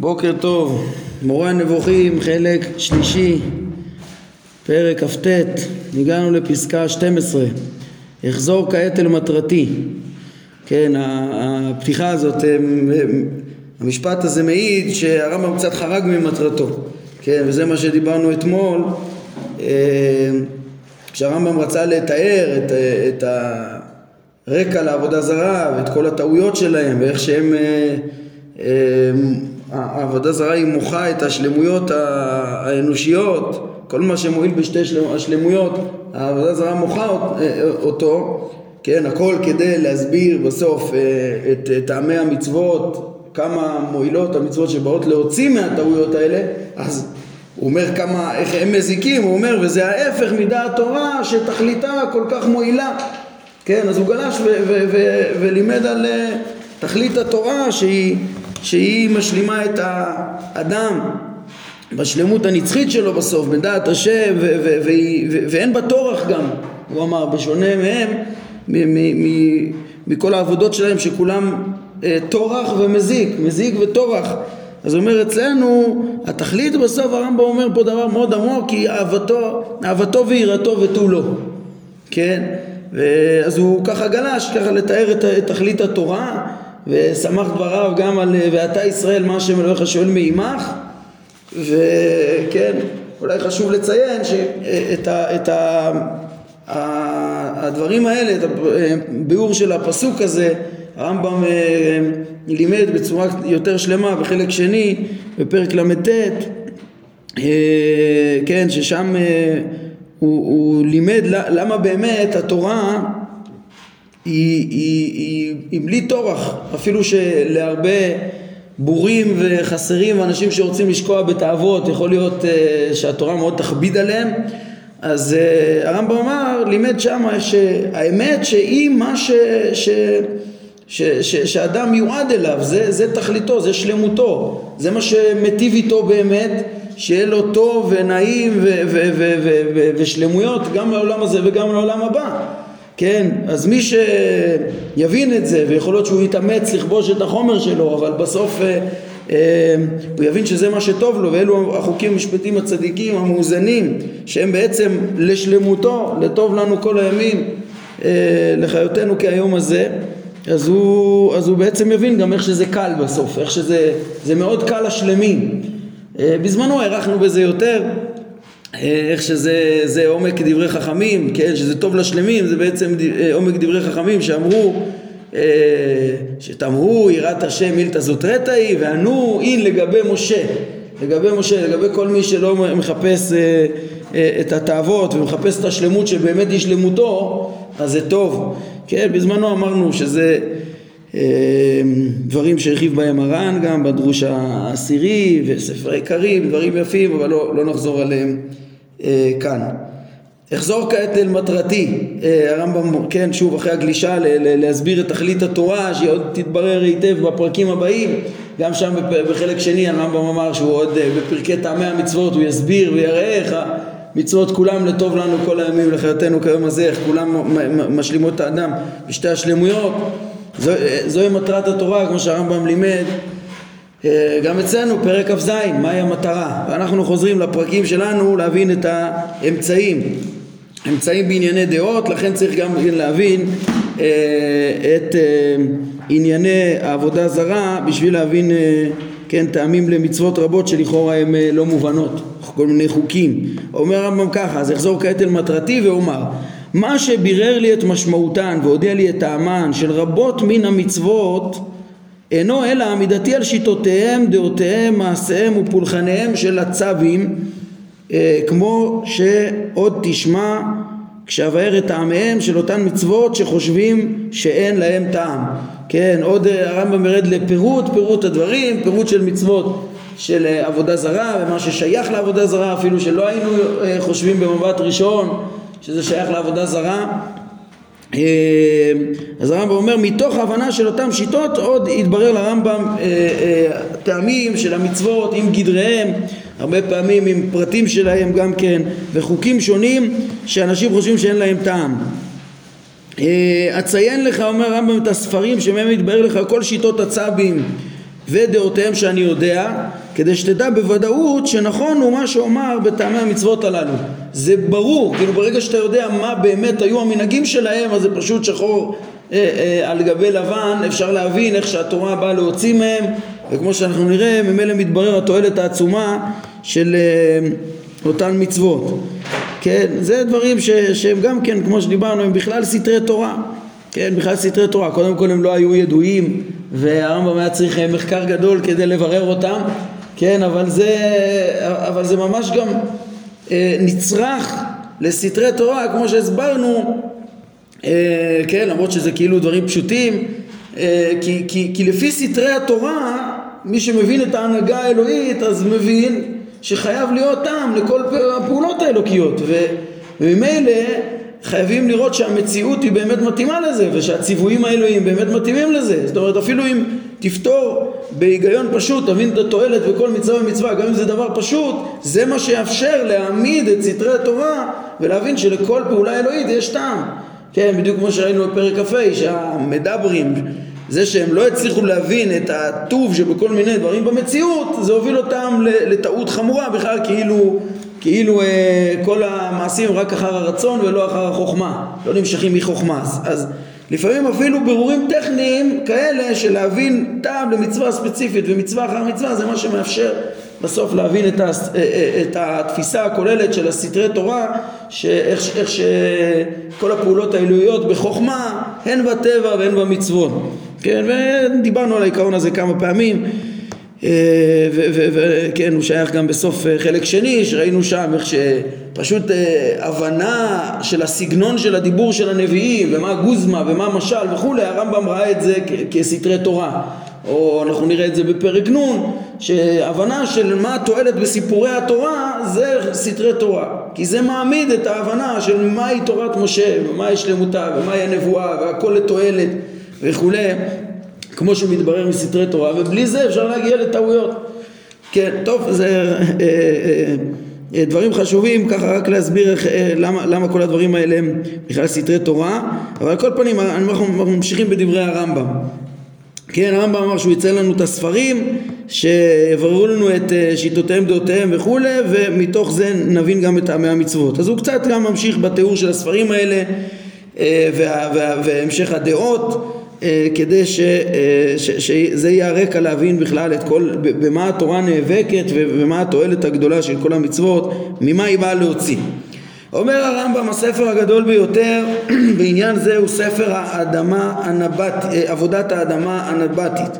בוקר טוב, מורה הנבוכים, חלק שלישי, פרק כ"ט, הגענו לפסקה 12, אחזור כעת אל מטרתי. כן, הפתיחה הזאת, המשפט הזה מעיד שהרמב"ם קצת חרג ממטרתו, כן, וזה מה שדיברנו אתמול, אה, כשהרמב"ם רצה לתאר את, את הרקע לעבודה זרה ואת כל הטעויות שלהם ואיך שהם אה, אה, העבודה זרה היא מוחה את השלמויות האנושיות, כל מה שמועיל בשתי השלמויות, העבודה זרה מוחה אותו, כן, הכל כדי להסביר בסוף אה, את טעמי המצוות, כמה מועילות המצוות שבאות להוציא מהטעויות האלה, אז הוא אומר כמה, איך הם מזיקים, הוא אומר, וזה ההפך מדעת תורה שתכליתה כל כך מועילה. כן, אז הוא גלש ולימד על אה, תכלית התורה שהיא שהיא משלימה את האדם בשלמות הנצחית שלו בסוף, בדעת השם, ואין בה טורח גם, הוא אמר, בשונה מהם, מכל העבודות שלהם שכולם אה, טורח ומזיק, מזיק וטורח. אז הוא אומר אצלנו, התכלית בסוף הרמב"ם אומר פה דבר מאוד עמוק, כי אהבתו, אהבתו ויראתו ותו לא, כן? אז הוא ככה גלש, ככה לתאר את, תכלית התורה ושמח דבריו גם על ואתה ישראל מה השם אלוהיך שואל מעמך? וכן אולי חשוב לציין שאת ה, את ה, הדברים האלה, את הביאור של הפסוק הזה הרמב"ם אה, לימד בצורה יותר שלמה בחלק שני בפרק ל"ט אה, כן ששם אה, הוא, הוא לימד למה באמת התורה היא, היא, היא, היא בלי טורח, אפילו שלהרבה בורים וחסרים ואנשים שרוצים לשקוע בתאוות יכול להיות uh, שהתורה מאוד תכביד עליהם. אז uh, הרמב"ם אמר, לימד שמה שהאמת שהיא מה ש, ש, ש, ש, שאדם מיועד אליו, זה, זה תכליתו, זה שלמותו, זה מה שמטיב איתו באמת, שיהיה לו טוב ונעים ו, ו, ו, ו, ו, ושלמויות גם לעולם הזה וגם לעולם הבא כן, אז מי שיבין את זה, ויכול להיות שהוא יתאמץ לכבוש את החומר שלו, אבל בסוף אה, אה, הוא יבין שזה מה שטוב לו, ואלו החוקים המשפטיים הצדיקים המאוזנים, שהם בעצם לשלמותו, לטוב לנו כל הימים, אה, לחיותנו כהיום הזה, אז הוא, אז הוא בעצם מבין גם איך שזה קל בסוף, איך שזה זה מאוד קל השלמים. אה, בזמנו הארכנו בזה יותר, איך שזה עומק דברי חכמים, כן, שזה טוב לשלמים, זה בעצם אה, עומק דברי חכמים שאמרו אה, שתמרו יראת השם מילתא זוטרתא היא וענו אין לגבי משה, לגבי משה, לגבי כל מי שלא מחפש אה, את התאוות ומחפש את השלמות שבאמת היא שלמותו, אז זה טוב. כן, בזמנו אמרנו שזה דברים שהרחיב בהם הר"ן גם בדרוש העשירי וספרי עיקרים, דברים יפים, אבל לא, לא נחזור עליהם אה, כאן. אחזור כעת אל מטרתי, אה, הרמב"ם, כן, שוב אחרי הגלישה ל- ל- להסביר את תכלית התורה שהיא עוד תתברר היטב בפרקים הבאים, גם שם בחלק שני הרמב"ם אמר שהוא עוד אה, בפרקי טעמי המצוות הוא יסביר ויראה איך המצוות כולם לטוב לנו כל הימים לחיותנו כיום הזה, איך כולם משלימות את האדם בשתי השלמויות, זו, זוהי מטרת התורה כמו שהרמב"ם לימד. אה, גם אצלנו פרק כ"ז, מהי המטרה? ואנחנו חוזרים לפרקים שלנו להבין את האמצעים. אמצעים בענייני דעות, לכן צריך גם להבין אה, את אה, ענייני העבודה זרה בשביל להבין כן, טעמים למצוות רבות שלכאורה הן לא מובנות, כל מיני חוקים. אומר הרמב"ם ככה, אז אחזור כעת אל מטרתי ואומר מה שבירר לי את משמעותן והודיע לי את טעמן של רבות מן המצוות אינו אלא עמידתי על שיטותיהם, דעותיהם, מעשיהם ופולחניהם של הצווים אה, כמו שעוד תשמע כשאבאר את טעמיהם של אותן מצוות שחושבים שאין להם טעם. כן, עוד אה, הרמב"ם ירד לפירוט, פירוט הדברים, פירוט של מצוות של אה, עבודה זרה ומה ששייך לעבודה זרה אפילו שלא היינו חושבים במבט ראשון שזה שייך לעבודה זרה אה, אז הרמב"ם אומר מתוך ההבנה של אותן שיטות עוד התברר לרמב"ם אה, אה, טעמים של המצוות עם גדריהם הרבה פעמים עם פרטים שלהם גם כן וחוקים שונים שאנשים חושבים שאין להם טעם. אציין לך אומר הרמב"ם את הספרים שמהם התברר לך כל שיטות הצבים ודעותיהם שאני יודע, כדי שתדע בוודאות שנכון הוא מה שאומר בטעמי המצוות הללו. זה ברור, כאילו ברגע שאתה יודע מה באמת היו המנהגים שלהם, אז זה פשוט שחור אה, אה, על גבי לבן, אפשר להבין איך שהתורה באה להוציא מהם, וכמו שאנחנו נראה, ממילא מתברר התועלת העצומה של אה, אותן מצוות. כן, זה דברים ש, שהם גם כן, כמו שדיברנו, הם בכלל סתרי תורה. כן, בכלל סתרי תורה. קודם כל הם לא היו ידועים, והרמב"ם היה צריך אה, מחקר גדול כדי לברר אותם, כן, אבל זה, אבל זה ממש גם אה, נצרך לסתרי תורה, כמו שהסברנו, אה, כן, למרות שזה כאילו דברים פשוטים, אה, כי, כי, כי לפי סתרי התורה, מי שמבין את ההנהגה האלוהית, אז מבין שחייב להיות טעם לכל הפעולות האלוקיות, וממילא חייבים לראות שהמציאות היא באמת מתאימה לזה ושהציוויים האלוהיים באמת מתאימים לזה. זאת אומרת אפילו אם תפתור בהיגיון פשוט תבין את התועלת בכל מצווה ומצווה גם אם זה דבר פשוט זה מה שיאפשר להעמיד את סתרי התורה ולהבין שלכל פעולה אלוהית יש טעם. כן בדיוק כמו שראינו בפרק כ"ה שהמדברים זה שהם לא הצליחו להבין את הטוב שבכל מיני דברים במציאות זה הוביל אותם לטעות חמורה בכלל כאילו כאילו אה, כל המעשים רק אחר הרצון ולא אחר החוכמה, לא נמשכים מחוכמה. אז, לפעמים אפילו ברורים טכניים כאלה של להבין טעם למצווה ספציפית ומצווה אחר מצווה זה מה שמאפשר בסוף להבין את, ה, אה, אה, את התפיסה הכוללת של הסתרי תורה שאיך איך שכל הפעולות האלוהיות בחוכמה הן בטבע והן במצוות. כן ודיברנו על העיקרון הזה כמה פעמים וכן, אה, הוא שייך גם בסוף אה, חלק שני, שראינו שם איך שפשוט אה, הבנה של הסגנון של הדיבור של הנביאים, ומה גוזמה ומה משל וכולי, הרמב"ם ראה את זה כסתרי תורה. או אנחנו נראה את זה בפרק נ', שהבנה של מה התועלת בסיפורי התורה זה סתרי תורה. כי זה מעמיד את ההבנה של מהי תורת משה, ומהי שלמותה, ומהי הנבואה, והכל לתועלת וכולי. כמו שמתברר מסתרי תורה, ובלי זה אפשר להגיע לטעויות. כן, טוב, זה אה, אה, אה, דברים חשובים, ככה רק להסביר איך, למה, למה כל הדברים האלה הם בכלל סתרי תורה, אבל על כל פנים אנחנו ממשיכים בדברי הרמב"ם. כן, הרמב"ם אמר שהוא ייצא לנו את הספרים שיבררו לנו את שיטותיהם, דעותיהם וכולי, ומתוך זה נבין גם את טעמי המצוות. אז הוא קצת גם ממשיך בתיאור של הספרים האלה והמשך הדעות. אה, כדי אה, שזה יהיה הרקע להבין בכלל את כל, במה התורה נאבקת ומה התועלת הגדולה של כל המצוות, ממה היא באה להוציא. אומר הרמב"ם הספר הגדול ביותר בעניין זה הוא ספר האדמה הנבט, אה, עבודת האדמה הנבטית,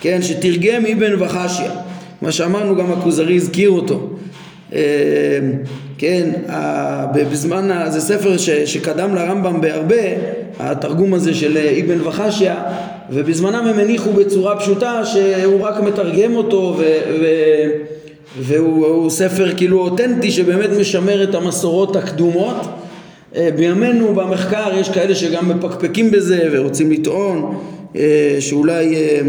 כן, שתרגם אבן וחשיה, מה שאמרנו גם הכוזרי הזכיר אותו. כן, בזמן, זה ספר ש, שקדם לרמב"ם בהרבה, התרגום הזה של אבן וחשיה, ובזמנם הם הניחו בצורה פשוטה שהוא רק מתרגם אותו ו, ו, והוא ספר כאילו אותנטי שבאמת משמר את המסורות הקדומות. אה, בימינו במחקר יש כאלה שגם מפקפקים בזה ורוצים לטעון אה, שאולי אה,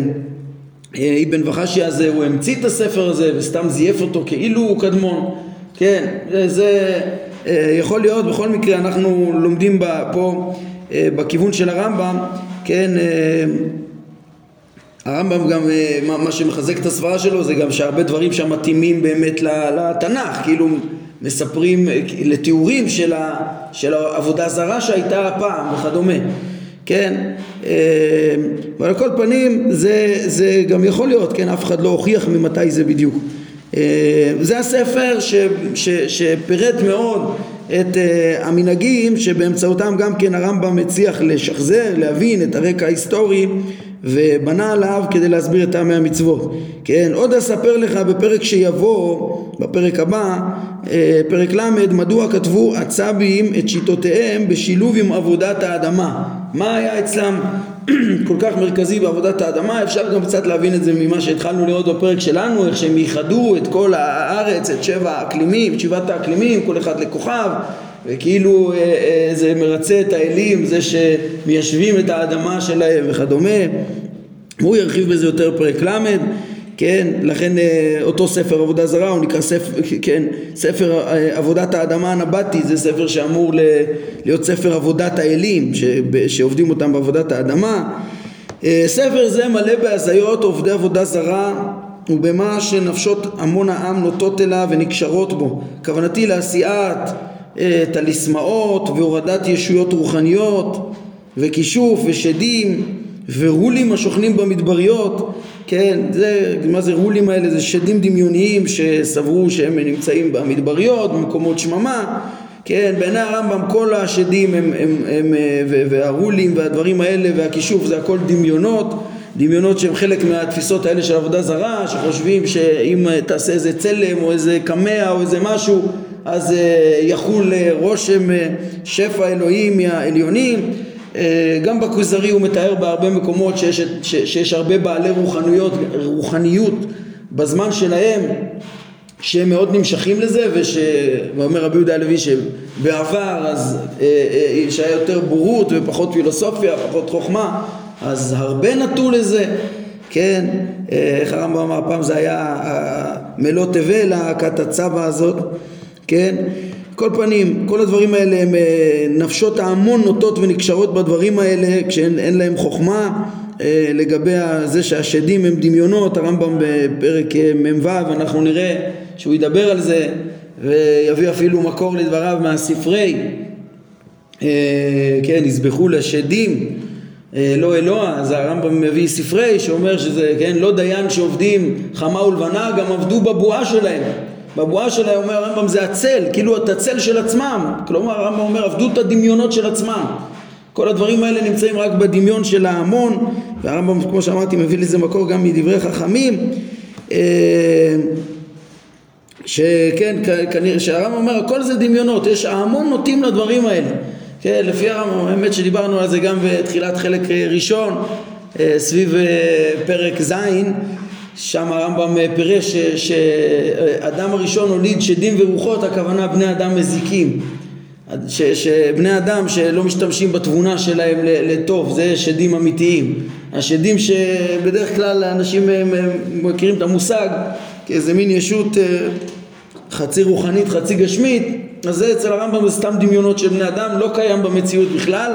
אבן וחשיה הזה הוא המציא את הספר הזה וסתם זייף אותו כאילו הוא קדמון. כן, זה אה, יכול להיות, בכל מקרה אנחנו לומדים פה אה, בכיוון של הרמב"ם, כן, אה, הרמב"ם גם, מה שמחזק את הסברה שלו זה גם שהרבה דברים שם מתאימים באמת לתנ"ך, כאילו מספרים לתיאורים של, העבודה זרה שהייתה פעם וכדומה, כן, אבל על כל פנים זה, זה גם יכול להיות, כן, אף אחד לא הוכיח ממתי זה בדיוק. אה, זה הספר ש, ש, שפירט מאוד את uh, המנהגים שבאמצעותם גם כן הרמב"ם הצליח לשחזר, להבין את הרקע ההיסטורי ובנה עליו כדי להסביר את טעמי המצוות. כן, עוד אספר לך בפרק שיבוא, בפרק הבא, uh, פרק ל', מדוע כתבו הצבים את שיטותיהם בשילוב עם עבודת האדמה. מה היה אצלם כל כך מרכזי בעבודת האדמה, אפשר גם קצת להבין את זה ממה שהתחלנו לראות בפרק שלנו, איך שהם ייחדו את כל הארץ, את שבע האקלימים, שבעת האקלימים, כל אחד לכוכב, וכאילו אה, אה, זה מרצה את האלים, זה שמיישבים את האדמה שלהם וכדומה. הוא ירחיב בזה יותר פרק ל', כן, לכן אה, אותו ספר עבודה זרה הוא נקרא ספר, כן, ספר אה, עבודת האדמה הנבטי, זה ספר שאמור להיות ספר עבודת האלים, שעובדים אותם בעבודת האדמה, אה, ספר זה מלא בהזיות עובדי עבודה זרה ובמה שנפשות המון העם נוטות אליו ונקשרות בו. כוונתי לעשיית טליסמאות והורדת ישויות רוחניות וכישוף ושדים ורולים השוכנים במדבריות, כן, זה, מה זה רולים האלה? זה שדים דמיוניים שסברו שהם נמצאים במדבריות, במקומות שממה, כן, בעיני הרמב"ם כל השדים הם, הם, הם, הם והרולים והדברים האלה והכישוף זה הכל דמיונות. דמיונות שהם חלק מהתפיסות האלה של עבודה זרה, שחושבים שאם תעשה איזה צלם או איזה קמע או איזה משהו אז יחול רושם שפע אלוהים מהעליונים גם בכוזרי הוא מתאר בהרבה מקומות שיש, שיש הרבה בעלי רוחניות, רוחניות בזמן שלהם שהם מאוד נמשכים לזה וש... ואומר רבי יהודה הלוי שבעבר אז שהיה יותר בורות ופחות פילוסופיה, פחות חוכמה אז הרבה נטו לזה, כן, איך הרמב"ם אמר? פעם זה היה מלוא תבל, הצבא הזאת, כן, כל פנים, כל הדברים האלה הם אה, נפשות ההמון נוטות ונקשרות בדברים האלה כשאין להם חוכמה אה, לגבי זה שהשדים הם דמיונות, הרמב"ם בפרק אה, מ"ו אנחנו נראה שהוא ידבר על זה ויביא אפילו מקור לדבריו מהספרי כן, יזבחו לשדים לא אלוה, אז הרמב"ם מביא ספרי שאומר שזה, כן, לא דיין שעובדים חמה ולבנה, גם עבדו בבועה שלהם בבועה שלהם אומר הרמב"ם זה הצל, כאילו את הצל של עצמם. כלומר הרמב"ם אומר עבדו את הדמיונות של עצמם. כל הדברים האלה נמצאים רק בדמיון של ההמון והרמב"ם כמו שאמרתי מביא לזה מקור גם מדברי חכמים אה, שכן כנראה שהרמב"ם אומר הכל זה דמיונות יש ההמון נוטים לדברים האלה. כן לפי הרמב"ם האמת שדיברנו על זה גם בתחילת חלק ראשון אה, סביב אה, פרק ז' שם הרמב"ם פירש שאדם הראשון הוליד שדים ורוחות, הכוונה בני אדם מזיקים. שבני אדם שלא משתמשים בתבונה שלהם לטוב, זה שדים אמיתיים. השדים שבדרך כלל אנשים מכירים את המושג כאיזה מין ישות אה, חצי רוחנית, חצי גשמית, אז זה אצל הרמב"ם זה סתם דמיונות של בני אדם, לא קיים במציאות בכלל.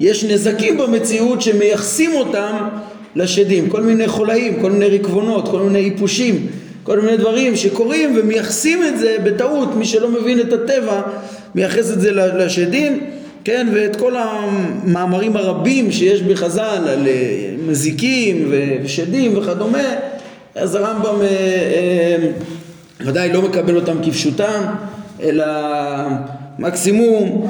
יש נזקים במציאות שמייחסים אותם לשדים, כל מיני חולאים, כל מיני רקבונות, כל מיני איפושים, כל מיני דברים שקורים ומייחסים את זה בטעות, מי שלא מבין את הטבע מייחס את זה לשדים, כן, ואת כל המאמרים הרבים שיש בחז"ל על אה, מזיקים ושדים וכדומה, אז הרמב"ם אה, אה, ודאי לא מקבל אותם כפשוטם, אלא מקסימום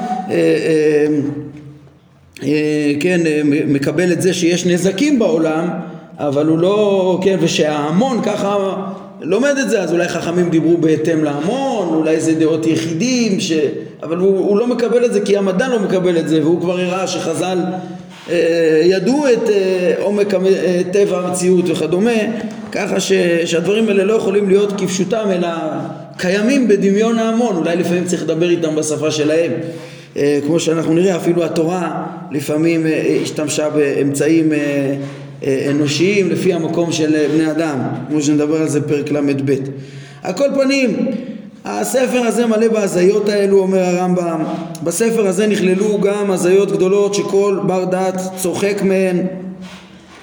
כן, אה, מקבל את זה שיש נזקים בעולם, אבל הוא לא, כן, ושההמון ככה לומד את זה, אז אולי חכמים דיברו בהתאם להמון, אולי זה דעות יחידים, ש... אבל הוא, הוא לא מקבל את זה כי המדע לא מקבל את זה, והוא כבר הראה שחז"ל אה, ידעו את אה, עומק המ... אה, טבע המציאות וכדומה, ככה ש... שהדברים האלה לא יכולים להיות כפשוטם, אלא קיימים בדמיון ההמון, אולי לפעמים צריך לדבר איתם בשפה שלהם. אה, כמו שאנחנו נראה אפילו התורה לפעמים אה, השתמשה באמצעים אה, אנושיים לפי המקום של בני אדם כמו שנדבר על זה פרק ל"ב. על כל פנים הספר הזה מלא בהזיות האלו אומר הרמב"ם בספר הזה נכללו גם הזיות גדולות שכל בר דעת צוחק מהן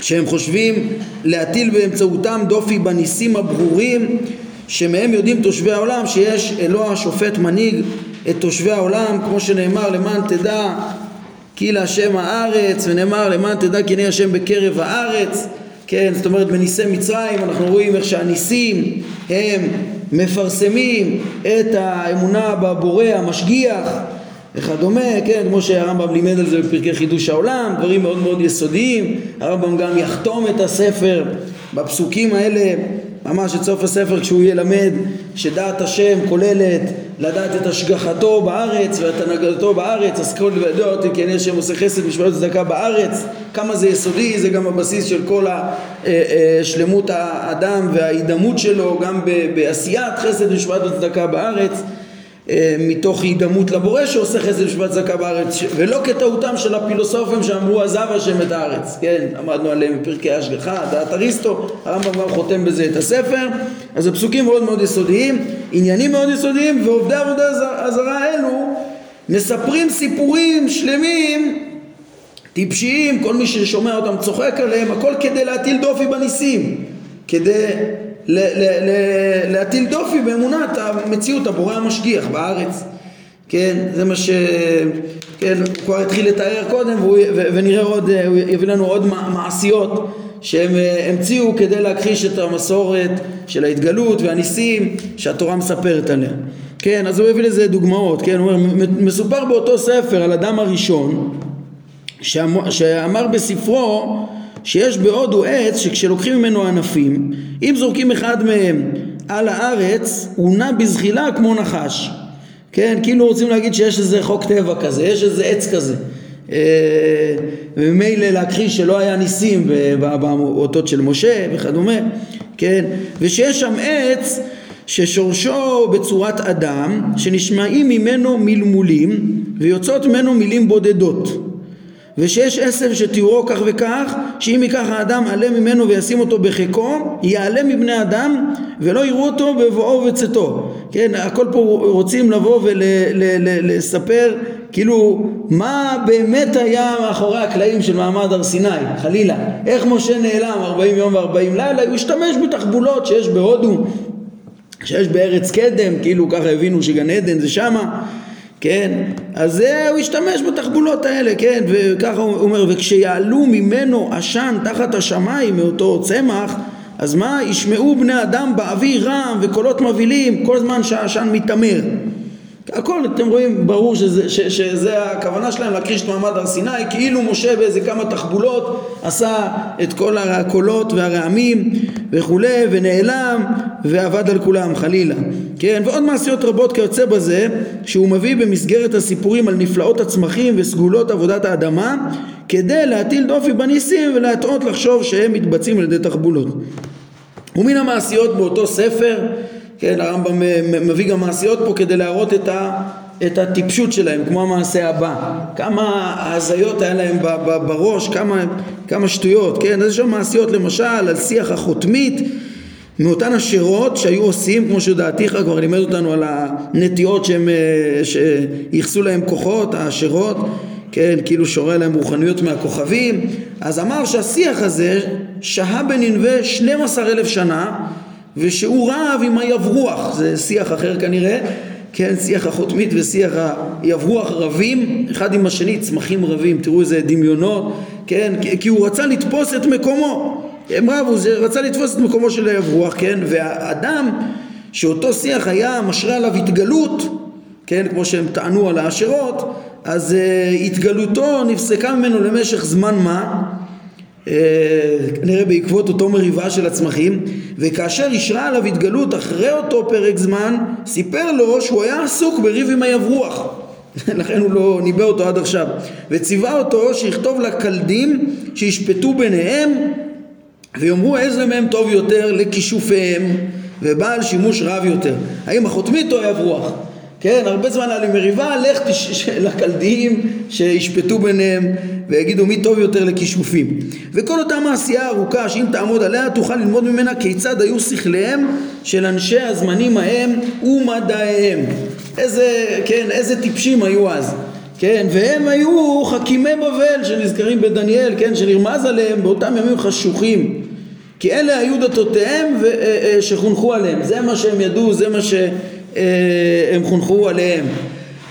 שהם חושבים להטיל באמצעותם דופי בניסים הברורים שמהם יודעים תושבי העולם שיש אלוה שופט מנהיג את תושבי העולם, כמו שנאמר למען תדע כי להשם הארץ, ונאמר למען תדע כי נהיה השם בקרב הארץ, כן, זאת אומרת בניסי מצרים אנחנו רואים איך שהניסים הם מפרסמים את האמונה בבורא המשגיח וכדומה, כן, כמו שהרמב"ם לימד על זה בפרקי חידוש העולם, דברים מאוד מאוד יסודיים, הרמב"ם גם יחתום את הספר בפסוקים האלה ממש את סוף הספר כשהוא ילמד שדעת השם כוללת לדעת את השגחתו בארץ ואת הנהגתו בארץ אז כל וידוע אותי כי אני השם עושה חסד משמעות צדקה בארץ. כמה זה יסודי זה גם הבסיס של כל אה, אה, שלמות האדם וההידמות שלו גם בעשיית חסד משמעות וצדקה בארץ. אה, מתוך הידמות לבורא שעושה חסד ושבת צדקה בארץ ולא כטעותם של הפילוסופים שאמרו עזב השם את הארץ כן עמדנו עליהם בפרקי השגחה דעת אריסטו הרמב"ם גם חותם בזה את הספר. אז זה פסוקים מאוד מאוד יסודיים עניינים מאוד יסודיים ועובדי עבודה הזרה האלו מספרים סיפורים שלמים טיפשיים, כל מי ששומע אותם צוחק עליהם, הכל כדי להטיל דופי בניסים, כדי להטיל דופי באמונת המציאות, הבורא המשגיח בארץ. כן, זה מה ש... כן, הוא כבר התחיל לתאר קודם והוא, ונראה עוד, הוא יביא לנו עוד מעשיות שהם אה, המציאו כדי להכחיש את המסורת של ההתגלות והניסים שהתורה מספרת עליה. כן, אז הוא הביא לזה דוגמאות, כן, הוא אומר, מסופר באותו ספר על אדם הראשון שאמר בספרו שיש בהודו עץ שכשלוקחים ממנו ענפים, אם זורקים אחד מהם על הארץ, הוא נע בזחילה כמו נחש. כן, כאילו רוצים להגיד שיש איזה חוק טבע כזה, יש איזה עץ כזה. אה, וממילא להכחיש שלא היה ניסים באותות של משה וכדומה, כן, ושיש שם עץ ששורשו בצורת אדם, שנשמעים ממנו מלמולים ויוצאות ממנו מילים בודדות. ושיש עשב שתיאורו כך וכך, שאם ייקח האדם עלה ממנו וישים אותו בחיקו, יעלה מבני אדם ולא יראו אותו בבואו ובצאתו. כן, הכל פה רוצים לבוא ולספר כאילו מה באמת היה מאחורי הקלעים של מעמד הר סיני, חלילה. איך משה נעלם 40 יום ו-40 לילה, הוא השתמש בתחבולות שיש בהודו, שיש בארץ קדם, כאילו ככה הבינו שגן עדן זה שמה. כן? אז זה, הוא השתמש בתחבולות האלה, כן? וככה הוא אומר, וכשיעלו ממנו עשן תחת השמיים מאותו צמח, אז מה? ישמעו בני אדם באוויר רם וקולות מבהילים כל זמן שהעשן מתעמר. הכל אתם רואים ברור שזה, ש, שזה הכוונה שלהם להכחיש את מעמד הר סיני כאילו משה באיזה כמה תחבולות עשה את כל הקולות והרעמים וכולי ונעלם ועבד על כולם חלילה. כן ועוד מעשיות רבות כיוצא בזה שהוא מביא במסגרת הסיפורים על נפלאות הצמחים וסגולות עבודת האדמה כדי להטיל דופי בניסים ולהטעות לחשוב שהם מתבצעים על ידי תחבולות. ומן המעשיות באותו ספר כן, הרמב"ם מביא גם מעשיות פה כדי להראות את, ה, את הטיפשות שלהם, כמו המעשה הבא. כמה הזיות היה להם בראש, כמה, כמה שטויות, כן? אז יש שם מעשיות למשל על שיח החותמית מאותן השירות שהיו עושים, כמו שדעתיך כבר לימד אותנו על הנטיות שהם, אה, שייחסו להם כוחות, השירות, כן, כאילו שורה להם רוחניות מהכוכבים, אז אמר שהשיח הזה שהה בננבה 12 אלף שנה ושהוא רב עם היברוח, זה שיח אחר כנראה, כן, שיח החותמית ושיח היברוח רבים, אחד עם השני, צמחים רבים, תראו איזה דמיונות, כן, כי הוא רצה לתפוס את מקומו, הם רבו, זה רצה לתפוס את מקומו של היברוח, כן, והאדם שאותו שיח היה משרה עליו התגלות, כן, כמו שהם טענו על האשרות, אז uh, התגלותו נפסקה ממנו למשך זמן מה? אה, נראה בעקבות אותו מריבה של הצמחים וכאשר אישרה עליו התגלות אחרי אותו פרק זמן סיפר לו שהוא היה עסוק בריב עם היברוח. לכן הוא לא ניבא אותו עד עכשיו. וציווה אותו שיכתוב לקלדים שישפטו ביניהם ויאמרו איזה מהם טוב יותר לכישופיהם ובעל שימוש רב יותר. האם החותמית או היברוח כן, הרבה זמן היה לי מריבה, לך תש... לקלדיים שישפטו ביניהם ויגידו מי טוב יותר לכישופים. וכל אותה מעשייה ארוכה שאם תעמוד עליה תוכל ללמוד ממנה כיצד היו שכליהם של אנשי הזמנים ההם ומדעיהם. איזה, כן, איזה טיפשים היו אז. כן, והם היו חכימי בבל שנזכרים בדניאל, כן, שנרמז עליהם באותם ימים חשוכים. כי אלה היו דתותיהם. אה, אה, שחונכו עליהם. זה מה שהם ידעו, זה מה ש... אה, הם חונכו עליהם.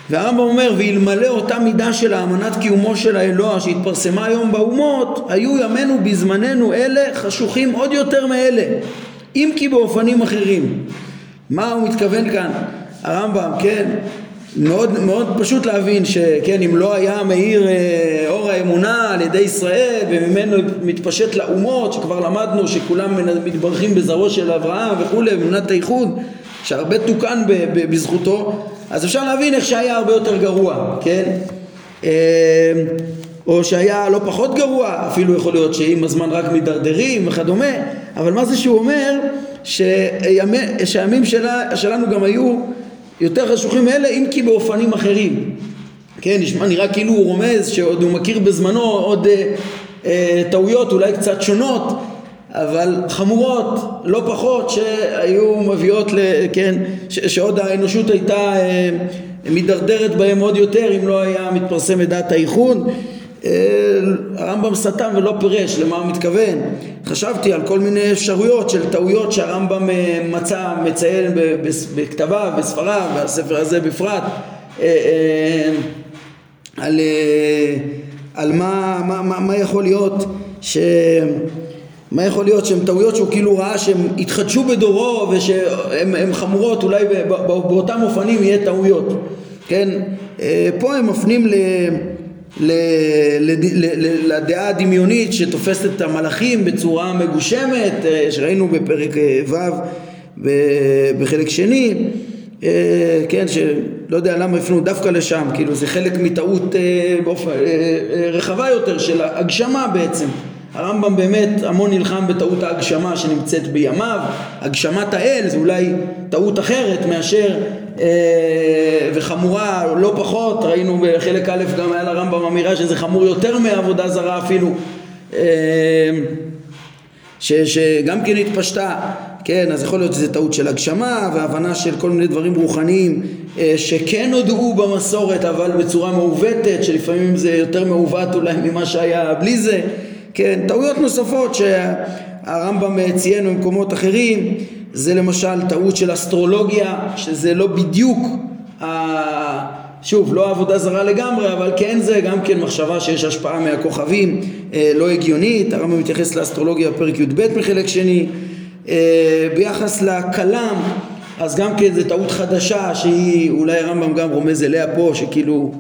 והרמב"ם אומר, ואלמלא אותה מידה של האמנת קיומו של האלוה שהתפרסמה היום באומות, היו ימינו בזמננו אלה חשוכים עוד יותר מאלה, אם כי באופנים אחרים. מה הוא מתכוון כאן? הרמב"ם, כן, מאוד, מאוד פשוט להבין שכן, אם לא היה מאיר אה, אור האמונה על ידי ישראל וממנו מתפשט לאומות, שכבר למדנו שכולם מתברכים בזרעו של אברהם וכולי, אמונת האיחוד, שהרבה תוקן בזכותו, אז אפשר להבין איך שהיה הרבה יותר גרוע, כן? אה, או שהיה לא פחות גרוע, אפילו יכול להיות שעם הזמן רק מידרדרים וכדומה, אבל מה זה שהוא אומר שימי, שהימים שלה, שלנו גם היו יותר חשוכים מאלה אם כי באופנים אחרים. כן, נשמע, נראה כאילו הוא רומז שעוד הוא מכיר בזמנו עוד אה, אה, טעויות אולי קצת שונות אבל חמורות לא פחות שהיו מביאות, כן, שעוד האנושות הייתה אה, מידרדרת בהם עוד יותר אם לא היה מתפרסם דעת האיחוד הרמב"ם סתם ולא פירש למה הוא מתכוון. חשבתי על כל מיני אפשרויות של טעויות שהרמב"ם מצא, מציין בכתביו, בספריו, בספר הזה בפרט, על, על מה, מה, מה, מה יכול להיות ש... מה יכול להיות שהן טעויות שהוא כאילו ראה שהן התחדשו בדורו ושהן חמורות, אולי באותם אופנים יהיה טעויות, כן? אה, פה הם מפנים ל... ל, ל, ל, לדעה הדמיונית שתופסת את המלאכים בצורה מגושמת, אה, שראינו בפרק אה, ו' בחלק שני, כן, שלא יודע למה הפנו דווקא לשם, כאילו זה חלק מטעות רחבה יותר של הגשמה בעצם. הרמב"ם באמת המון נלחם בטעות ההגשמה שנמצאת בימיו, הגשמת האל זה אולי טעות אחרת מאשר אה, וחמורה לא פחות, ראינו בחלק א' גם היה לרמב"ם אמירה שזה חמור יותר מעבודה זרה אפילו אה, ש, שגם כן התפשטה, כן, אז יכול להיות שזה טעות של הגשמה והבנה של כל מיני דברים רוחניים אה, שכן הודעו במסורת אבל בצורה מעוותת, שלפעמים זה יותר מעוות אולי ממה שהיה בלי זה כן, טעויות נוספות שהרמב"ם ציין במקומות אחרים זה למשל טעות של אסטרולוגיה שזה לא בדיוק שוב, לא עבודה זרה לגמרי, אבל כן זה גם כן מחשבה שיש השפעה מהכוכבים אה, לא הגיונית, הרמב"ם מתייחס לאסטרולוגיה בפרק י"ב מחלק שני, אה, ביחס לכלם, אז גם כן זו טעות חדשה שהיא, אולי הרמב"ם גם רומז אליה פה, שכאילו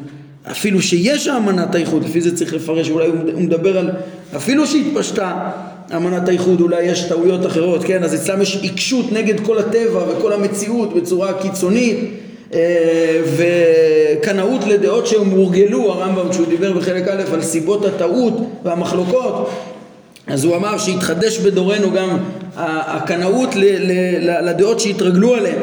אפילו שיש אמנת האיחוד, לפי זה צריך לפרש, אולי הוא מדבר על אפילו שהתפשטה אמנת האיחוד, אולי יש טעויות אחרות, כן? אז אצלם יש עיקשות נגד כל הטבע וכל המציאות בצורה קיצונית אה, וקנאות לדעות שהם הורגלו, הרמב"ם כשהוא דיבר בחלק א' על סיבות הטעות והמחלוקות אז הוא אמר שהתחדש בדורנו גם הקנאות לדעות שהתרגלו עליהן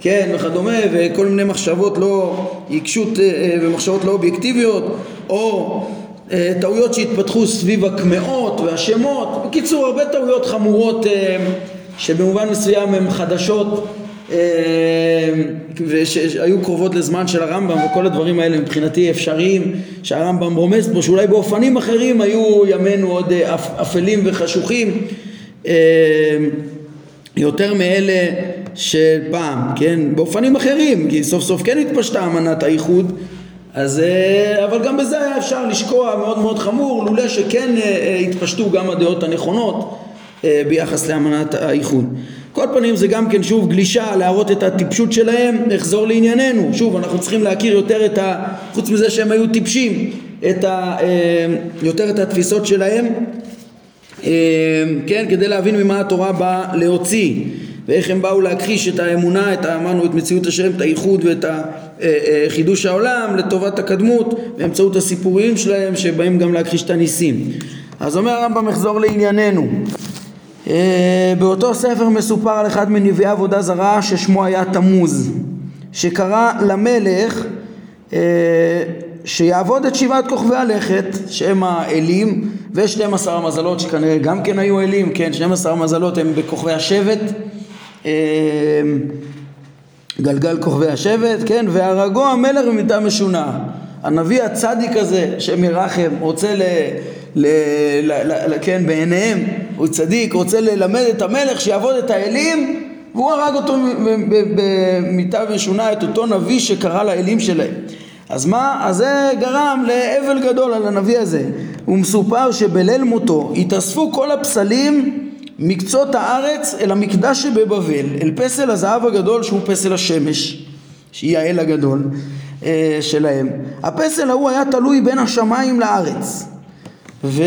כן, וכדומה, וכל מיני מחשבות לא, עיקשות אה, אה, ומחשבות לא אובייקטיביות, או טעויות שהתפתחו סביב הקמעות והשמות, בקיצור הרבה טעויות חמורות שבמובן מסוים הן חדשות ושהיו קרובות לזמן של הרמב"ם וכל הדברים האלה מבחינתי אפשריים שהרמב"ם רומז פה שאולי באופנים אחרים היו ימינו עוד אפלים וחשוכים יותר מאלה של פעם, כן? באופנים אחרים, כי סוף סוף כן התפשטה אמנת האיחוד, אז, אה, אבל גם בזה היה אפשר לשקוע מאוד מאוד חמור, לולא שכן אה, אה, התפשטו גם הדעות הנכונות ביחס לאמנת האיחוד. כל פנים זה גם כן שוב גלישה להראות את הטיפשות שלהם, נחזור לענייננו, שוב אנחנו צריכים להכיר יותר את ה... חוץ מזה שהם היו טיפשים, את ה... יותר את התפיסות שלהם, כן, כדי להבין ממה התורה באה להוציא. ואיך הם באו להכחיש את האמונה, את, אמרנו, את מציאות השם, את הייחוד ואת חידוש העולם לטובת הקדמות באמצעות הסיפורים שלהם שבאים גם להכחיש את הניסים. אז אומר הרמב"ם אחזור לענייננו. אה, באותו ספר מסופר על אחד מנביאי עבודה זרה ששמו היה תמוז, שקרא למלך שיעבוד את שבעת כוכבי הלכת שהם האלים ו-12 המזלות שכנראה גם כן היו אלים, כן, 12 המזלות הם בכוכבי השבט גלגל כוכבי השבט, כן, והרגו המלך במיתה משונה. הנביא הצדיק הזה, שם ירחם, רוצה ל... ל, ל, ל, ל כן, בעיניהם, הוא צדיק, רוצה ללמד את המלך שיעבוד את האלים והוא הרג אותו במיתה משונה את אותו נביא שקרא לאלים שלהם. אז מה? אז זה גרם לאבל גדול על הנביא הזה. הוא מסופר שבליל מותו התאספו כל הפסלים מקצות הארץ אל המקדש שבבבל, אל פסל הזהב הגדול שהוא פסל השמש, שהיא האל הגדול אה, שלהם. הפסל ההוא היה תלוי בין השמיים לארץ, ו...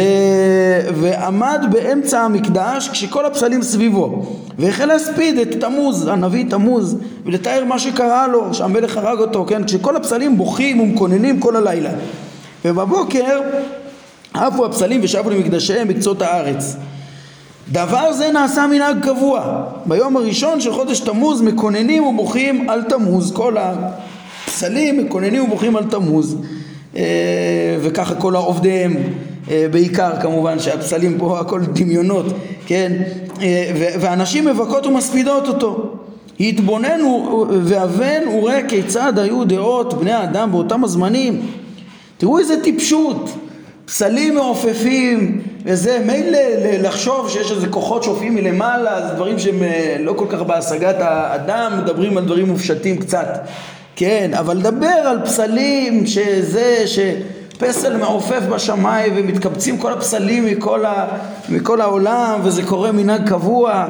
ועמד באמצע המקדש כשכל הפסלים סביבו, והחל להספיד את תמוז, הנביא תמוז, ולתאר מה שקרה לו, שהמלך הרג אותו, כן? כשכל הפסלים בוכים ומקוננים כל הלילה. ובבוקר עפו הפסלים ושבו למקדשיהם בקצות הארץ. דבר זה נעשה מנהג קבוע. ביום הראשון של חודש תמוז מקוננים ובוכים על תמוז. כל הפסלים מקוננים ובוכים על תמוז. אה, וככה כל העובדיהם אה, בעיקר כמובן שהפסלים פה הכל דמיונות, כן? אה, ואנשים מבכות ומספידות אותו. התבונן ואבן וראה כיצד היו דעות בני האדם באותם הזמנים. תראו איזה טיפשות. פסלים מעופפים, וזה מילא לחשוב שיש איזה כוחות שופעים מלמעלה, זה דברים שהם אה, לא כל כך בהשגת האדם, מדברים על דברים מופשטים קצת, כן, אבל לדבר על פסלים שזה, שפסל מעופף בשמיים ומתקבצים כל הפסלים מכל, ה, מכל העולם וזה קורה מנהג קבוע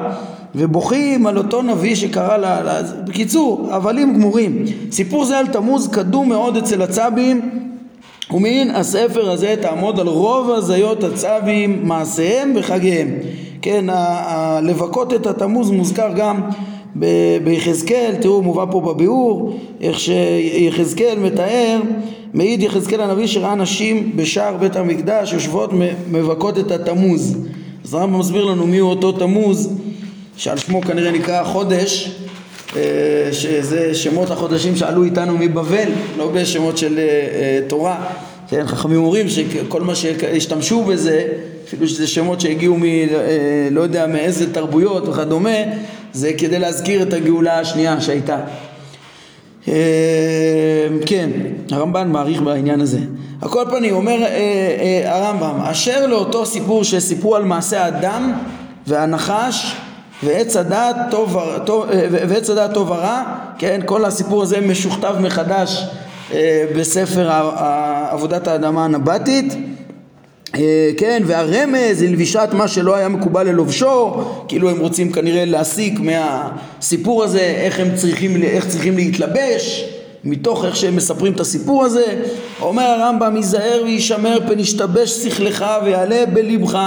ובוכים על אותו נביא שקרא לה, בקיצור, הבלים גמורים. סיפור זה על תמוז קדום מאוד אצל הצבים ומן הספר הזה תעמוד על רוב הזיות הצבים, מעשיהם וחגיהם. כן, לבכות את התמוז מוזכר גם ביחזקאל, תראו מובא פה בביאור, איך שיחזקאל מתאר, מעיד יחזקאל הנביא שראה נשים בשער בית המקדש יושבות מבכות את התמוז. אז הרמב"ם מסביר לנו מי הוא אותו תמוז, שעל שמו כנראה נקרא החודש, אה, שזה שמות החודשים שעלו איתנו מבבל, לא בשמות של אה, אה, תורה. כן, חכמים אומרים שכל מה שהשתמשו בזה, אפילו שזה שמות שהגיעו מ... לא יודע מאיזה תרבויות וכדומה, זה כדי להזכיר את הגאולה השנייה שהייתה. כן, הרמב"ן מעריך בעניין הזה. על כל פנים, אומר הרמב"ם, אשר לאותו סיפור שסיפרו על מעשה האדם והנחש ועץ הדעת טוב, טוב, אה, ועץ הדעת טוב ורע, כן, כל הסיפור הזה משוכתב מחדש אה, בספר עבודת האדמה הנבטית. אה, כן, והרמז ללבישת מה שלא היה מקובל ללובשו, כאילו הם רוצים כנראה להסיק מהסיפור הזה איך הם צריכים, איך צריכים להתלבש, מתוך איך שהם מספרים את הסיפור הזה, אומר הרמב"ם, ייזהר וישמר פן ישתבש שכלך ויעלה בלבך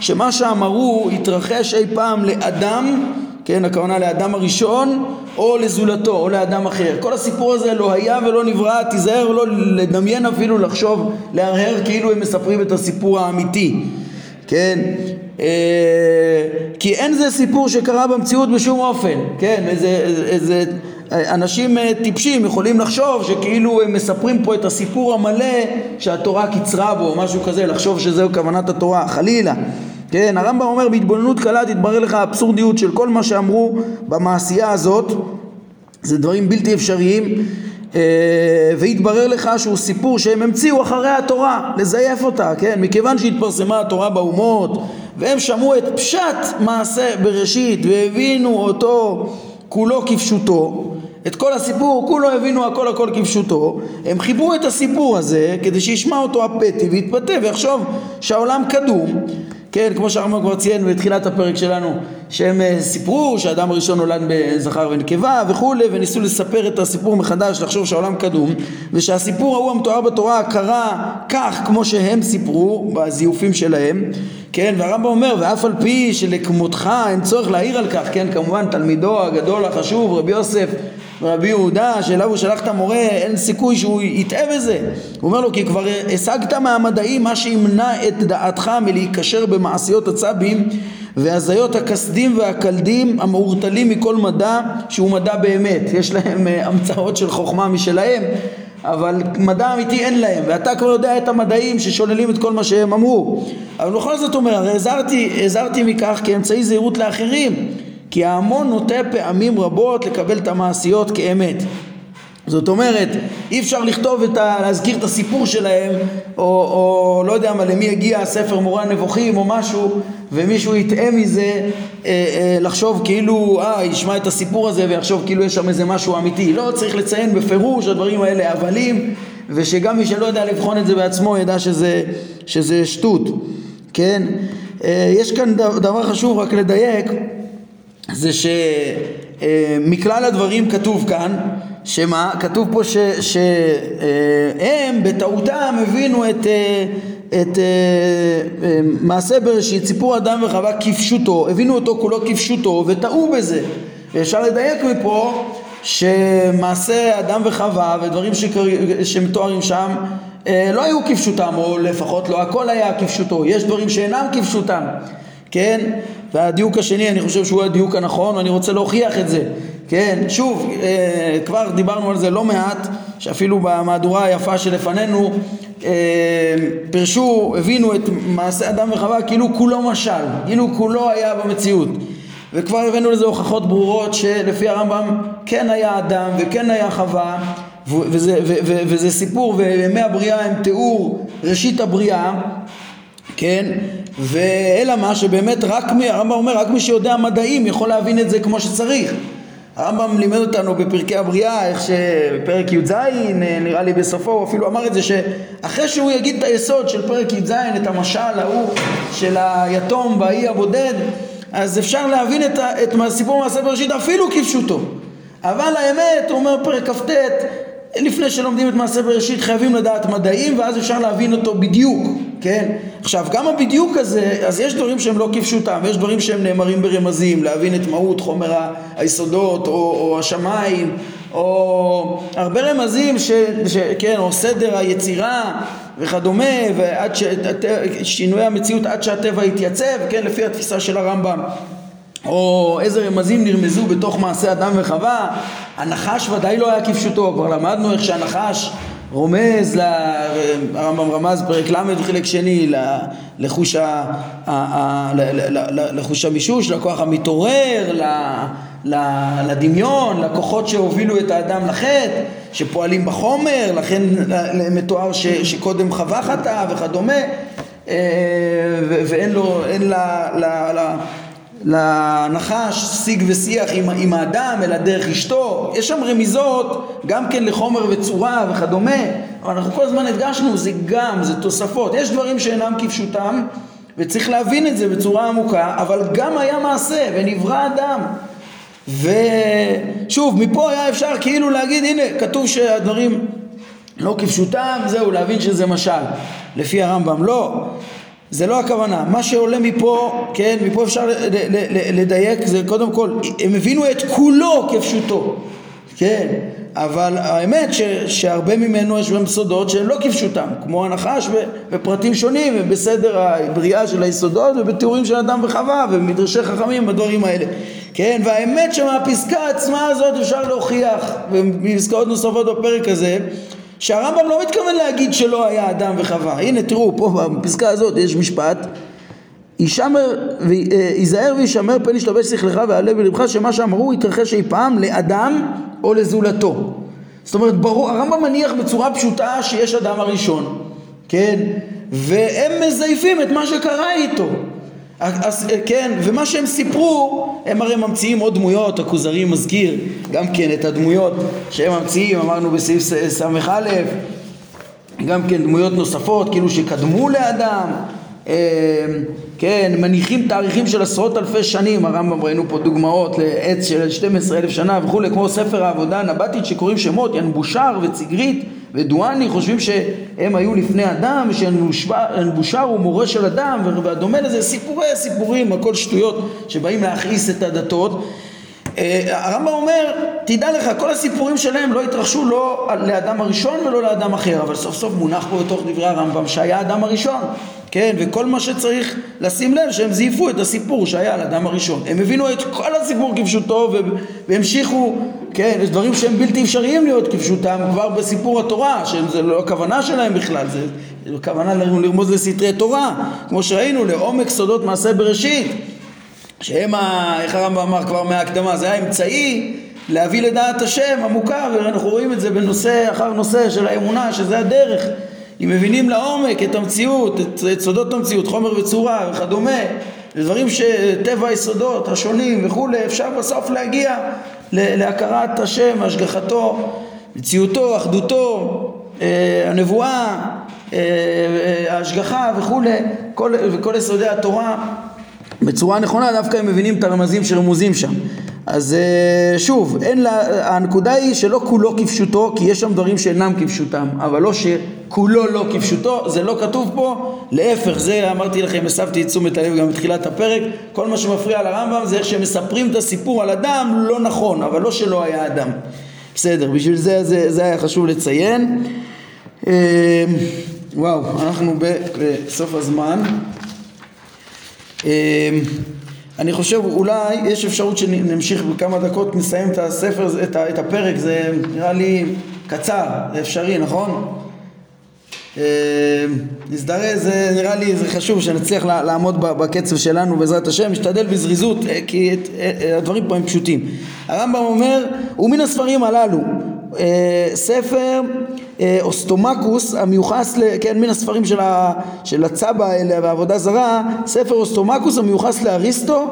שמה שאמרו יתרחש אי פעם לאדם, כן, הכוונה לאדם הראשון או לזולתו או לאדם אחר. כל הסיפור הזה לא היה ולא נברא, תיזהר ולא לדמיין אפילו לחשוב, להרהר כאילו הם מספרים את הסיפור האמיתי, כן? אה, כי אין זה סיפור שקרה במציאות בשום אופן, כן? איזה, איזה אנשים אה, טיפשים יכולים לחשוב שכאילו הם מספרים פה את הסיפור המלא שהתורה קיצרה בו, או משהו כזה, לחשוב שזהו כוונת התורה, חלילה. כן, הרמב"ם אומר בהתבוננות קלה תתברר לך האבסורדיות של כל מה שאמרו במעשייה הזאת, זה דברים בלתי אפשריים, אה, והתברר לך שהוא סיפור שהם המציאו אחרי התורה, לזייף אותה, כן, מכיוון שהתפרסמה התורה באומות והם שמעו את פשט מעשה בראשית והבינו אותו כולו כפשוטו את כל הסיפור, כולו הבינו הכל הכל כפשוטו, הם חיברו את הסיפור הזה כדי שישמע אותו הפתי ויתפתה ויחשוב שהעולם קדום, כן, כמו שהרמב"ם כבר ציין בתחילת הפרק שלנו, שהם אה, סיפרו שהאדם הראשון נולד בזכר ונקבה וכולי, וניסו לספר את הסיפור מחדש, לחשוב שהעולם קדום, ושהסיפור ההוא המתואר בתורה קרה כך כמו שהם סיפרו, בזיופים שלהם, כן, והרמב"ם אומר, ואף על פי שלכמותך אין צורך להעיר על כך, כן, כמובן תלמידו הגדול החשוב, רבי יוסף רבי יהודה שאליו הוא שלח את המורה אין סיכוי שהוא יטעה בזה. הוא אומר לו כי כבר השגת מהמדעים מה שימנע את דעתך מלהיקשר במעשיות הצבים והזיות הכסדים והקלדים המעורטלים מכל מדע שהוא מדע באמת. יש להם אה, המצאות של חוכמה משלהם אבל מדע אמיתי אין להם ואתה כבר יודע את המדעים ששוללים את כל מה שהם אמרו. אבל בכל זאת אומר הרי הזהרתי מכך כאמצעי זהירות לאחרים כי ההמון נוטה פעמים רבות לקבל את המעשיות כאמת. זאת אומרת, אי אפשר לכתוב את ה... להזכיר את הסיפור שלהם, או, או לא יודע מה, למי הגיע ספר מורה נבוכים או משהו, ומישהו יטעה מזה, אה, אה, לחשוב כאילו, אה, ישמע את הסיפור הזה ויחשוב כאילו יש שם איזה משהו אמיתי. לא, צריך לציין בפירוש הדברים האלה הבלים, ושגם מי שלא יודע לבחון את זה בעצמו ידע שזה, שזה שטות, כן? אה, יש כאן דבר חשוב רק לדייק. זה שמכלל הדברים כתוב כאן, שמה? כתוב פה שהם בטעותם הבינו את, את מעשה בראשית, סיפור אדם וחווה כפשוטו, הבינו אותו כולו כפשוטו וטעו בזה. אפשר לדייק מפה שמעשה אדם וחווה ודברים שמתוארים שם לא היו כפשוטם, או לפחות לא הכל היה כפשוטו, יש דברים שאינם כפשוטם, כן? והדיוק השני אני חושב שהוא הדיוק הנכון ואני רוצה להוכיח את זה. כן, שוב, אה, כבר דיברנו על זה לא מעט שאפילו במהדורה היפה שלפנינו אה, פירשו, הבינו את מעשה אדם וחווה כאילו כולו משל, כאילו כולו היה במציאות. וכבר הבאנו לזה הוכחות ברורות שלפי הרמב"ם כן היה אדם וכן היה חווה וזה, וזה סיפור וימי הבריאה הם תיאור ראשית הבריאה, כן? ואלא מה שבאמת רק, מי, הרמב"ם אומר, רק מי שיודע מדעים יכול להבין את זה כמו שצריך. הרמב"ם לימד אותנו בפרקי הבריאה, איך שפרק י"ז, נראה לי בסופו, הוא אפילו אמר את זה, שאחרי שהוא יגיד את היסוד של פרק י"ז, את המשל ההוא של היתום והאי הבודד, אז אפשר להבין את, את סיפור מעשה בראשית אפילו כפשוטו. אבל האמת, הוא אומר פרק כ"ט, לפני שלומדים את מעשה בראשית חייבים לדעת מדעים ואז אפשר להבין אותו בדיוק, כן? עכשיו גם הבדיוק הזה, אז יש דברים שהם לא כפשוטם ויש דברים שהם נאמרים ברמזים, להבין את מהות חומר היסודות או, או השמיים או הרבה רמזים, ש, ש, כן, או סדר היצירה וכדומה ועד ש, שינוי המציאות עד שהטבע יתייצב, כן, לפי התפיסה של הרמב"ם או איזה רמזים נרמזו בתוך מעשה אדם וחווה הנחש ודאי לא היה כפשוטו, כבר למדנו איך שהנחש רומז, הרמב"ם רמז פרק ל' וחלק שני לחוש, ה, לחוש המישוש, לכוח המתעורר, לדמיון, לכוחות שהובילו את האדם לחטא, שפועלים בחומר, לכן מתואר ש, שקודם חווה חטאה וכדומה, אה, ואין לו, אין לה, לה, לה לנחש שיג ושיח עם, עם האדם, אלא דרך אשתו. יש שם רמיזות גם כן לחומר וצורה וכדומה, אבל אנחנו כל הזמן הדגשנו, זה גם, זה תוספות. יש דברים שאינם כפשוטם, וצריך להבין את זה בצורה עמוקה, אבל גם היה מעשה, ונברא אדם. ושוב, מפה היה אפשר כאילו להגיד, הנה, כתוב שהדברים לא כפשוטם, זהו, להבין שזה משל, לפי הרמב"ם. לא. זה לא הכוונה, מה שעולה מפה, כן, מפה אפשר לדייק, זה קודם כל, הם הבינו את כולו כפשוטו, כן, אבל האמת ש, שהרבה ממנו יש בהם סודות שהם לא כפשוטם, כמו הנחש ופרטים שונים ובסדר הבריאה של היסודות ובתיאורים של אדם וחווה ובמדרשי חכמים בדברים האלה, כן, והאמת שמהפסקה עצמה הזאת אפשר להוכיח, ומפסקאות נוספות בפרק הזה, שהרמב"ם לא מתכוון להגיד שלא היה אדם וחווה. הנה תראו, פה בפסקה הזאת יש משפט ייזהר וישמר פן ישתבש שכלך ועלה בלבך שמה שאמרו יתרחש אי פעם לאדם או לזולתו. זאת אומרת, ברור, הרמב"ם מניח בצורה פשוטה שיש אדם הראשון, כן? והם מזייפים את מה שקרה איתו. אז כן, ומה שהם סיפרו, הם הרי ממציאים עוד דמויות, הכוזרי מזכיר גם כן את הדמויות שהם ממציאים, אמרנו בסעיף ס"א, גם כן דמויות נוספות, כאילו שקדמו לאדם, אה, כן, מניחים תאריכים של עשרות אלפי שנים, הרמב"ם ראינו פה דוגמאות לעץ של 12 אלף שנה וכולי, כמו ספר העבודה הנבטית שקוראים שמות, ינבושר וציגרית ודואני חושבים שהם היו לפני אדם, שאנבושר הוא מורה של אדם והדומה לזה, סיפורי סיפורים, הכל שטויות שבאים להכעיס את הדתות. אה, הרמב"ם אומר, תדע לך, כל הסיפורים שלהם לא התרחשו לא לאדם הראשון ולא לאדם אחר, אבל סוף סוף מונח פה בתוך דברי הרמב"ם שהיה אדם הראשון. כן, וכל מה שצריך לשים לב שהם זייפו את הסיפור שהיה על אדם הראשון. הם הבינו את כל הסיפור כפשוטו והמשיכו, כן, יש דברים שהם בלתי אפשריים להיות כפשוטם כבר בסיפור התורה, שזה לא הכוונה שלהם בכלל, זה, זה הכוונה לרמוז לסתרי תורה, כמו שראינו, לעומק סודות מעשה בראשית, שהם, ה, איך הרמב"ם אמר כבר מההקדמה, זה היה אמצעי להביא לדעת השם עמוקה, ואנחנו רואים את זה בנושא אחר נושא של האמונה, שזה הדרך. אם מבינים לעומק את המציאות, את, את סודות המציאות, חומר וצורה וכדומה, דברים שטבע היסודות השונים וכולי, אפשר בסוף להגיע להכרת השם, השגחתו, מציאותו, אחדותו, אה, הנבואה, אה, ההשגחה וכולי, כל, וכל יסודי התורה בצורה נכונה דווקא הם מבינים את הרמזים שרמוזים שם. אז אה, שוב, אין לה, הנקודה היא שלא כולו כפשוטו, כי יש שם דברים שאינם כפשוטם, אבל לא שכולו לא כפשוטו, זה לא כתוב פה, להפך, זה אמרתי לכם, הסבתי את תשומת הלב גם בתחילת הפרק, כל מה שמפריע לרמב"ם זה איך שהם מספרים את הסיפור על אדם לא נכון, אבל לא שלא היה אדם. בסדר, בשביל זה זה, זה היה חשוב לציין. אה, וואו, אנחנו בסוף הזמן. אני חושב אולי יש אפשרות שנמשיך בכמה דקות, נסיים את הספר, את, הפרק, זה נראה לי קצר, זה אפשרי, נכון? אה, נזדרז, זה נראה לי זה חשוב שנצליח לעמוד בקצב שלנו בעזרת השם, נשתדל בזריזות אה, כי את, אה, הדברים פה הם פשוטים. הרמב"ם אומר, ומן הספרים הללו, ספר אוסטומקוס המיוחס, כן, מן הספרים של, ה, של הצבא האלה והעבודה זרה, ספר אוסטומקוס המיוחס לאריסטו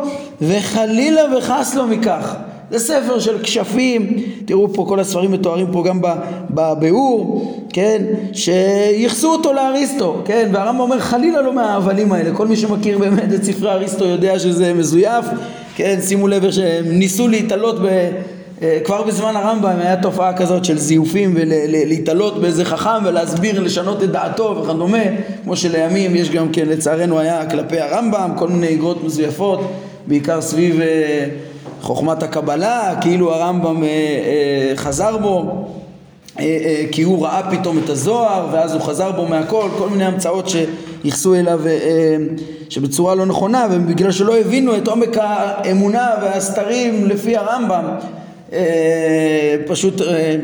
וחלילה וחס לו מכך. זה ספר של כשפים, תראו פה כל הספרים מתוארים פה גם בביאור, כן, שייחסו אותו לאריסטו, כן, והרמב"ם אומר חלילה לא מההבלים האלה, כל מי שמכיר באמת את ספרי אריסטו יודע שזה מזויף, כן, שימו לב שהם ניסו להתעלות ב... אה, כבר בזמן הרמב"ם היה תופעה כזאת של זיופים ולהתעלות באיזה חכם ולהסביר, לשנות את דעתו וכדומה, כמו שלימים יש גם כן לצערנו היה כלפי הרמב"ם, כל מיני איגרות מזויפות, בעיקר סביב אה, חוכמת הקבלה, כאילו הרמב"ם אה, חזר בו כי הוא ראה פתאום את הזוהר ואז הוא חזר בו מהכל, כל מיני המצאות שייחסו אליו שבצורה לא נכונה ובגלל שלא הבינו את עומק האמונה והסתרים לפי הרמב"ם פשוט אה,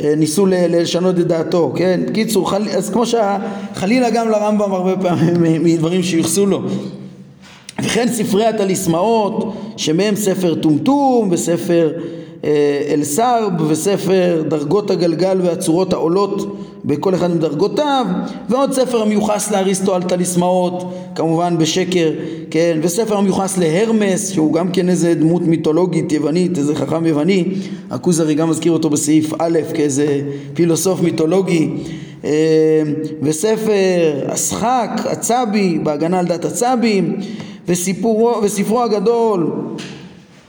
אה, ניסו לשנות את דעתו, כן? קיצור, חל... אז כמו שחלילה גם לרמב"ם הרבה פעמים מדברים שיוחסו לו. וכן ספרי הטליסמאות, שמהם ספר טומטום וספר אל-סרב וספר דרגות הגלגל והצורות העולות בכל אחד מדרגותיו ועוד ספר המיוחס לאריסטו על טליסמאות כמובן בשקר כן וספר המיוחס להרמס שהוא גם כן איזה דמות מיתולוגית יוונית איזה חכם יווני. הכוזרי גם מזכיר אותו בסעיף א' כאיזה פילוסוף מיתולוגי. אה, וספר השחק הצבי בהגנה על דת הצבים וספרו הגדול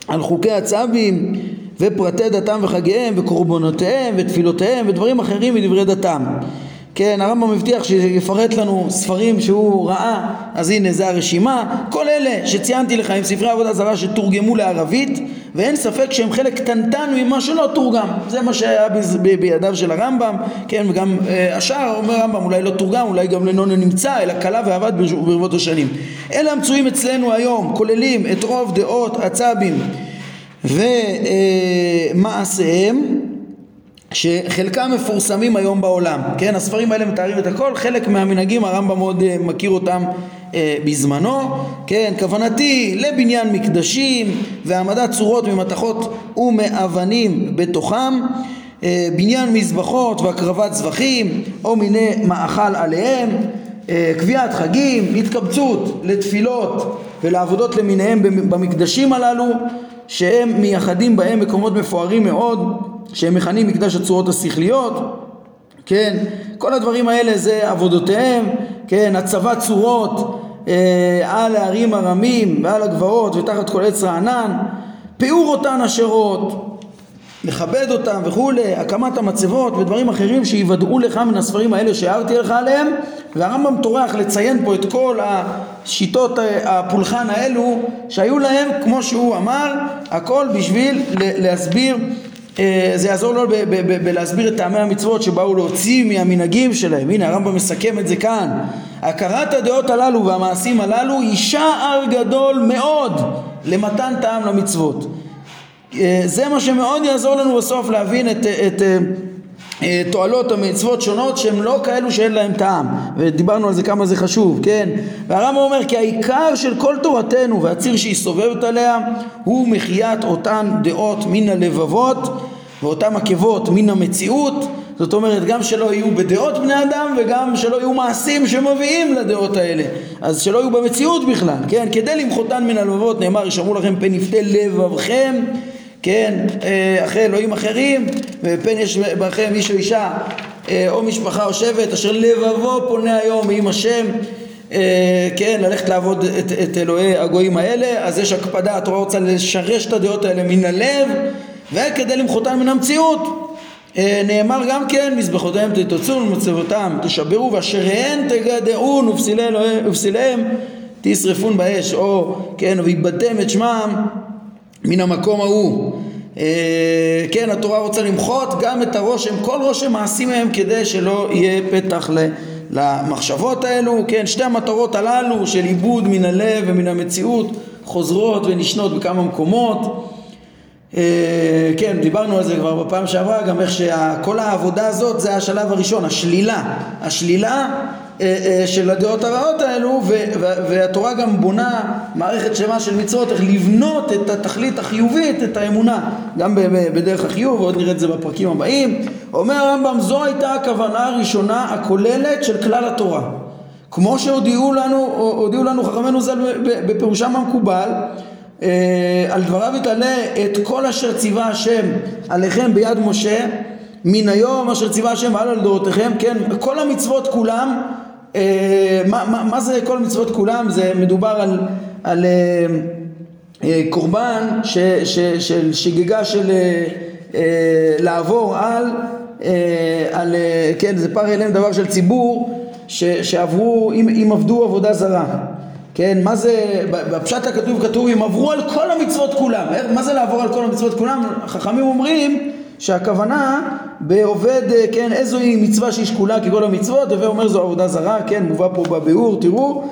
על חוקי הצבים ופרטי דתם וחגיהם וקורבנותיהם ותפילותיהם ודברים אחרים מדברי דתם. כן, הרמב"ם מבטיח שיפרט לנו ספרים שהוא ראה, אז הנה זה הרשימה. כל אלה שציינתי לך עם ספרי עבודה זרה שתורגמו לערבית, ואין ספק שהם חלק קטנטן ממה שלא תורגם. זה מה שהיה בידיו של הרמב"ם, כן, וגם אה, השאר, אומר הרמב"ם, אולי לא תורגם, אולי גם לנון נמצא, אלא כלה ועבד ברבות השנים. אלה המצויים אצלנו היום, כוללים את רוב דעות הצבים ומעשיהם שחלקם מפורסמים היום בעולם, כן? הספרים האלה מתארים את הכל, חלק מהמנהגים הרמב"ם מאוד אה, מכיר אותם אה, בזמנו, כן? כוונתי לבניין מקדשים והעמדת צורות ממתכות ומאבנים בתוכם, אה, בניין מזבחות והקרבת זבחים או מיני מאכל עליהם, קביעת חגים, התקבצות לתפילות ולעבודות למיניהם במקדשים הללו שהם מייחדים בהם מקומות מפוארים מאוד שהם מכנים מקדש הצורות השכליות כן, כל הדברים האלה זה עבודותיהם, כן, הצבת צורות אה, על הערים הרמים ועל הגבעות ותחת כל עץ רענן, פיאור אותן השרות, לכבד אותם וכולי, הקמת המצבות ודברים אחרים שיוודאו לך מן הספרים האלה שהערתי לך עליהם. והרמב"ם טורח לציין פה את כל השיטות הפולחן האלו שהיו להם כמו שהוא אמר הכל בשביל להסביר אה, זה יעזור לו בלהסביר את טעמי המצוות שבאו להוציא מהמנהגים שלהם. הנה הרמב"ם מסכם את זה כאן. הכרת הדעות הללו והמעשים הללו היא שער גדול מאוד למתן טעם למצוות. אה, זה מה שמאוד יעזור לנו בסוף להבין את, את, את תועלות המצוות שונות שהן לא כאלו שאין להן טעם ודיברנו על זה כמה זה חשוב כן? והרמב"ם אומר כי העיקר של כל תורתנו והציר שהיא סובבת עליה הוא מחיית אותן דעות מן הלבבות ואותן עקבות מן המציאות. זאת אומרת גם שלא יהיו בדעות בני אדם וגם שלא יהיו מעשים שמביאים לדעות האלה. אז שלא יהיו במציאות בכלל כן? כדי למחותן מן הלבבות נאמר ישמרו לכם פן יפתה לבבכם כן, אה, אחרי אלוהים אחרים, ופן יש בכם איש או אישה אה, או משפחה או שבט אשר לבבו פונה היום עם השם אה, כן, ללכת לעבוד את, את אלוהי הגויים האלה, אז יש הקפדה, התורה רוצה לשרש את הדעות האלה מן הלב, וכדי למחותן מן המציאות. נאמר גם כן, מזבחותיהם תתוצאו ומצבותם תשברו ואשריהן תגדעון ופסיליהם תשרפון באש, או כן, ויבדם את שמם מן המקום ההוא. אה, כן, התורה רוצה למחות גם את הרושם, כל רושם מעשי מהם כדי שלא יהיה פתח למחשבות האלו, כן, שתי המטרות הללו של עיבוד מן הלב ומן המציאות חוזרות ונשנות בכמה מקומות. אה, כן, דיברנו על זה כבר בפעם שעברה, גם איך שכל העבודה הזאת זה השלב הראשון, השלילה. השלילה של הדעות הרעות האלו והתורה גם בונה מערכת שלמה של מצוות איך לבנות את התכלית החיובית, את האמונה. גם בדרך החיוב ועוד נראה את זה בפרקים הבאים. אומר הרמב"ם זו הייתה הכוונה הראשונה הכוללת של כלל התורה. כמו שהודיעו לנו, לנו חכמינו ז"ל בפירושם המקובל אה, על דבריו יתעלה את כל אשר ציווה השם עליכם ביד משה מן היום אשר ציווה השם על לדורותיכם כן כל המצוות כולם אה, מה, מה, מה זה כל המצוות כולם? זה מדובר על, על אה, אה, קורבן ש, ש, של שגגה של אה, אה, לעבור על, אה, על אה, כן זה פר אליהם דבר של ציבור ש, שעברו אם, אם עבדו עבודה זרה. כן, מה זה, בפשט הכתוב כתוב אם עברו על כל המצוות כולם, מה זה לעבור על כל המצוות כולם? החכמים אומרים שהכוונה בעובד, כן, איזוהי מצווה שהיא שקולה ככל המצוות, הווה אומר זו עבודה זרה, כן, מובא פה בביאור, תראו,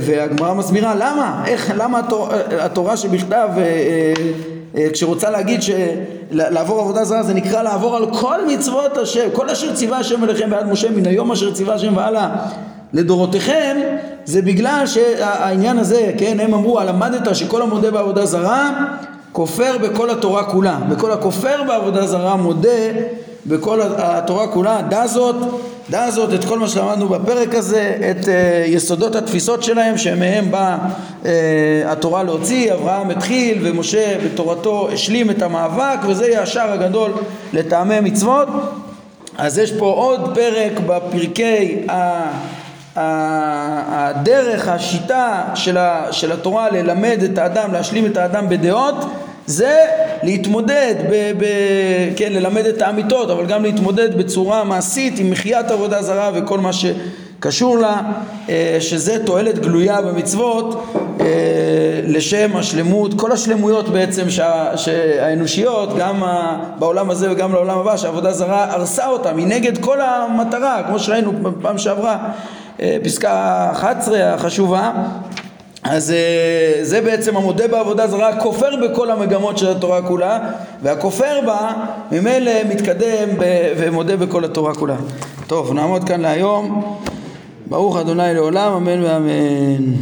והגמרא מסבירה למה, איך, למה התורה, התורה שבכתב אה, אה, אה, כשרוצה להגיד שלעבור עבודה זרה זה נקרא לעבור על כל מצוות השם, כל אשר ציווה השם אליכם בעד משה מן היום אשר ציווה השם והלאה לדורותיכם זה בגלל שהעניין הזה, כן, הם אמרו למדת שכל המודה בעבודה זרה כופר בכל התורה כולה, וכל הכופר בעבודה זרה מודה בכל התורה כולה, דע זאת, דע זאת את כל מה שלמדנו בפרק הזה, את uh, יסודות התפיסות שלהם שמהם באה uh, התורה להוציא, אברהם התחיל ומשה בתורתו השלים את המאבק וזה יהיה השער הגדול לטעמי מצוות. אז יש פה עוד פרק בפרקי ה... הדרך, השיטה של התורה ללמד את האדם, להשלים את האדם בדעות זה להתמודד, ב, ב, כן, ללמד את האמיתות, אבל גם להתמודד בצורה מעשית עם מחיית עבודה זרה וכל מה שקשור לה, אה, שזה תועלת גלויה במצוות אה, לשם השלמות, כל השלמויות בעצם שה, שהאנושיות, גם בעולם הזה וגם לעולם הבא, שהעבודה זרה הרסה אותם, היא נגד כל המטרה, כמו שראינו בפעם שעברה, פסקה 11 החשובה. אז אה, זה בעצם המודה בעבודה זרה כופר בכל המגמות של התורה כולה והכופר בה ממילא מתקדם ומודה בכל התורה כולה. טוב נעמוד כאן להיום. ברוך אדוני לעולם אמן ואמן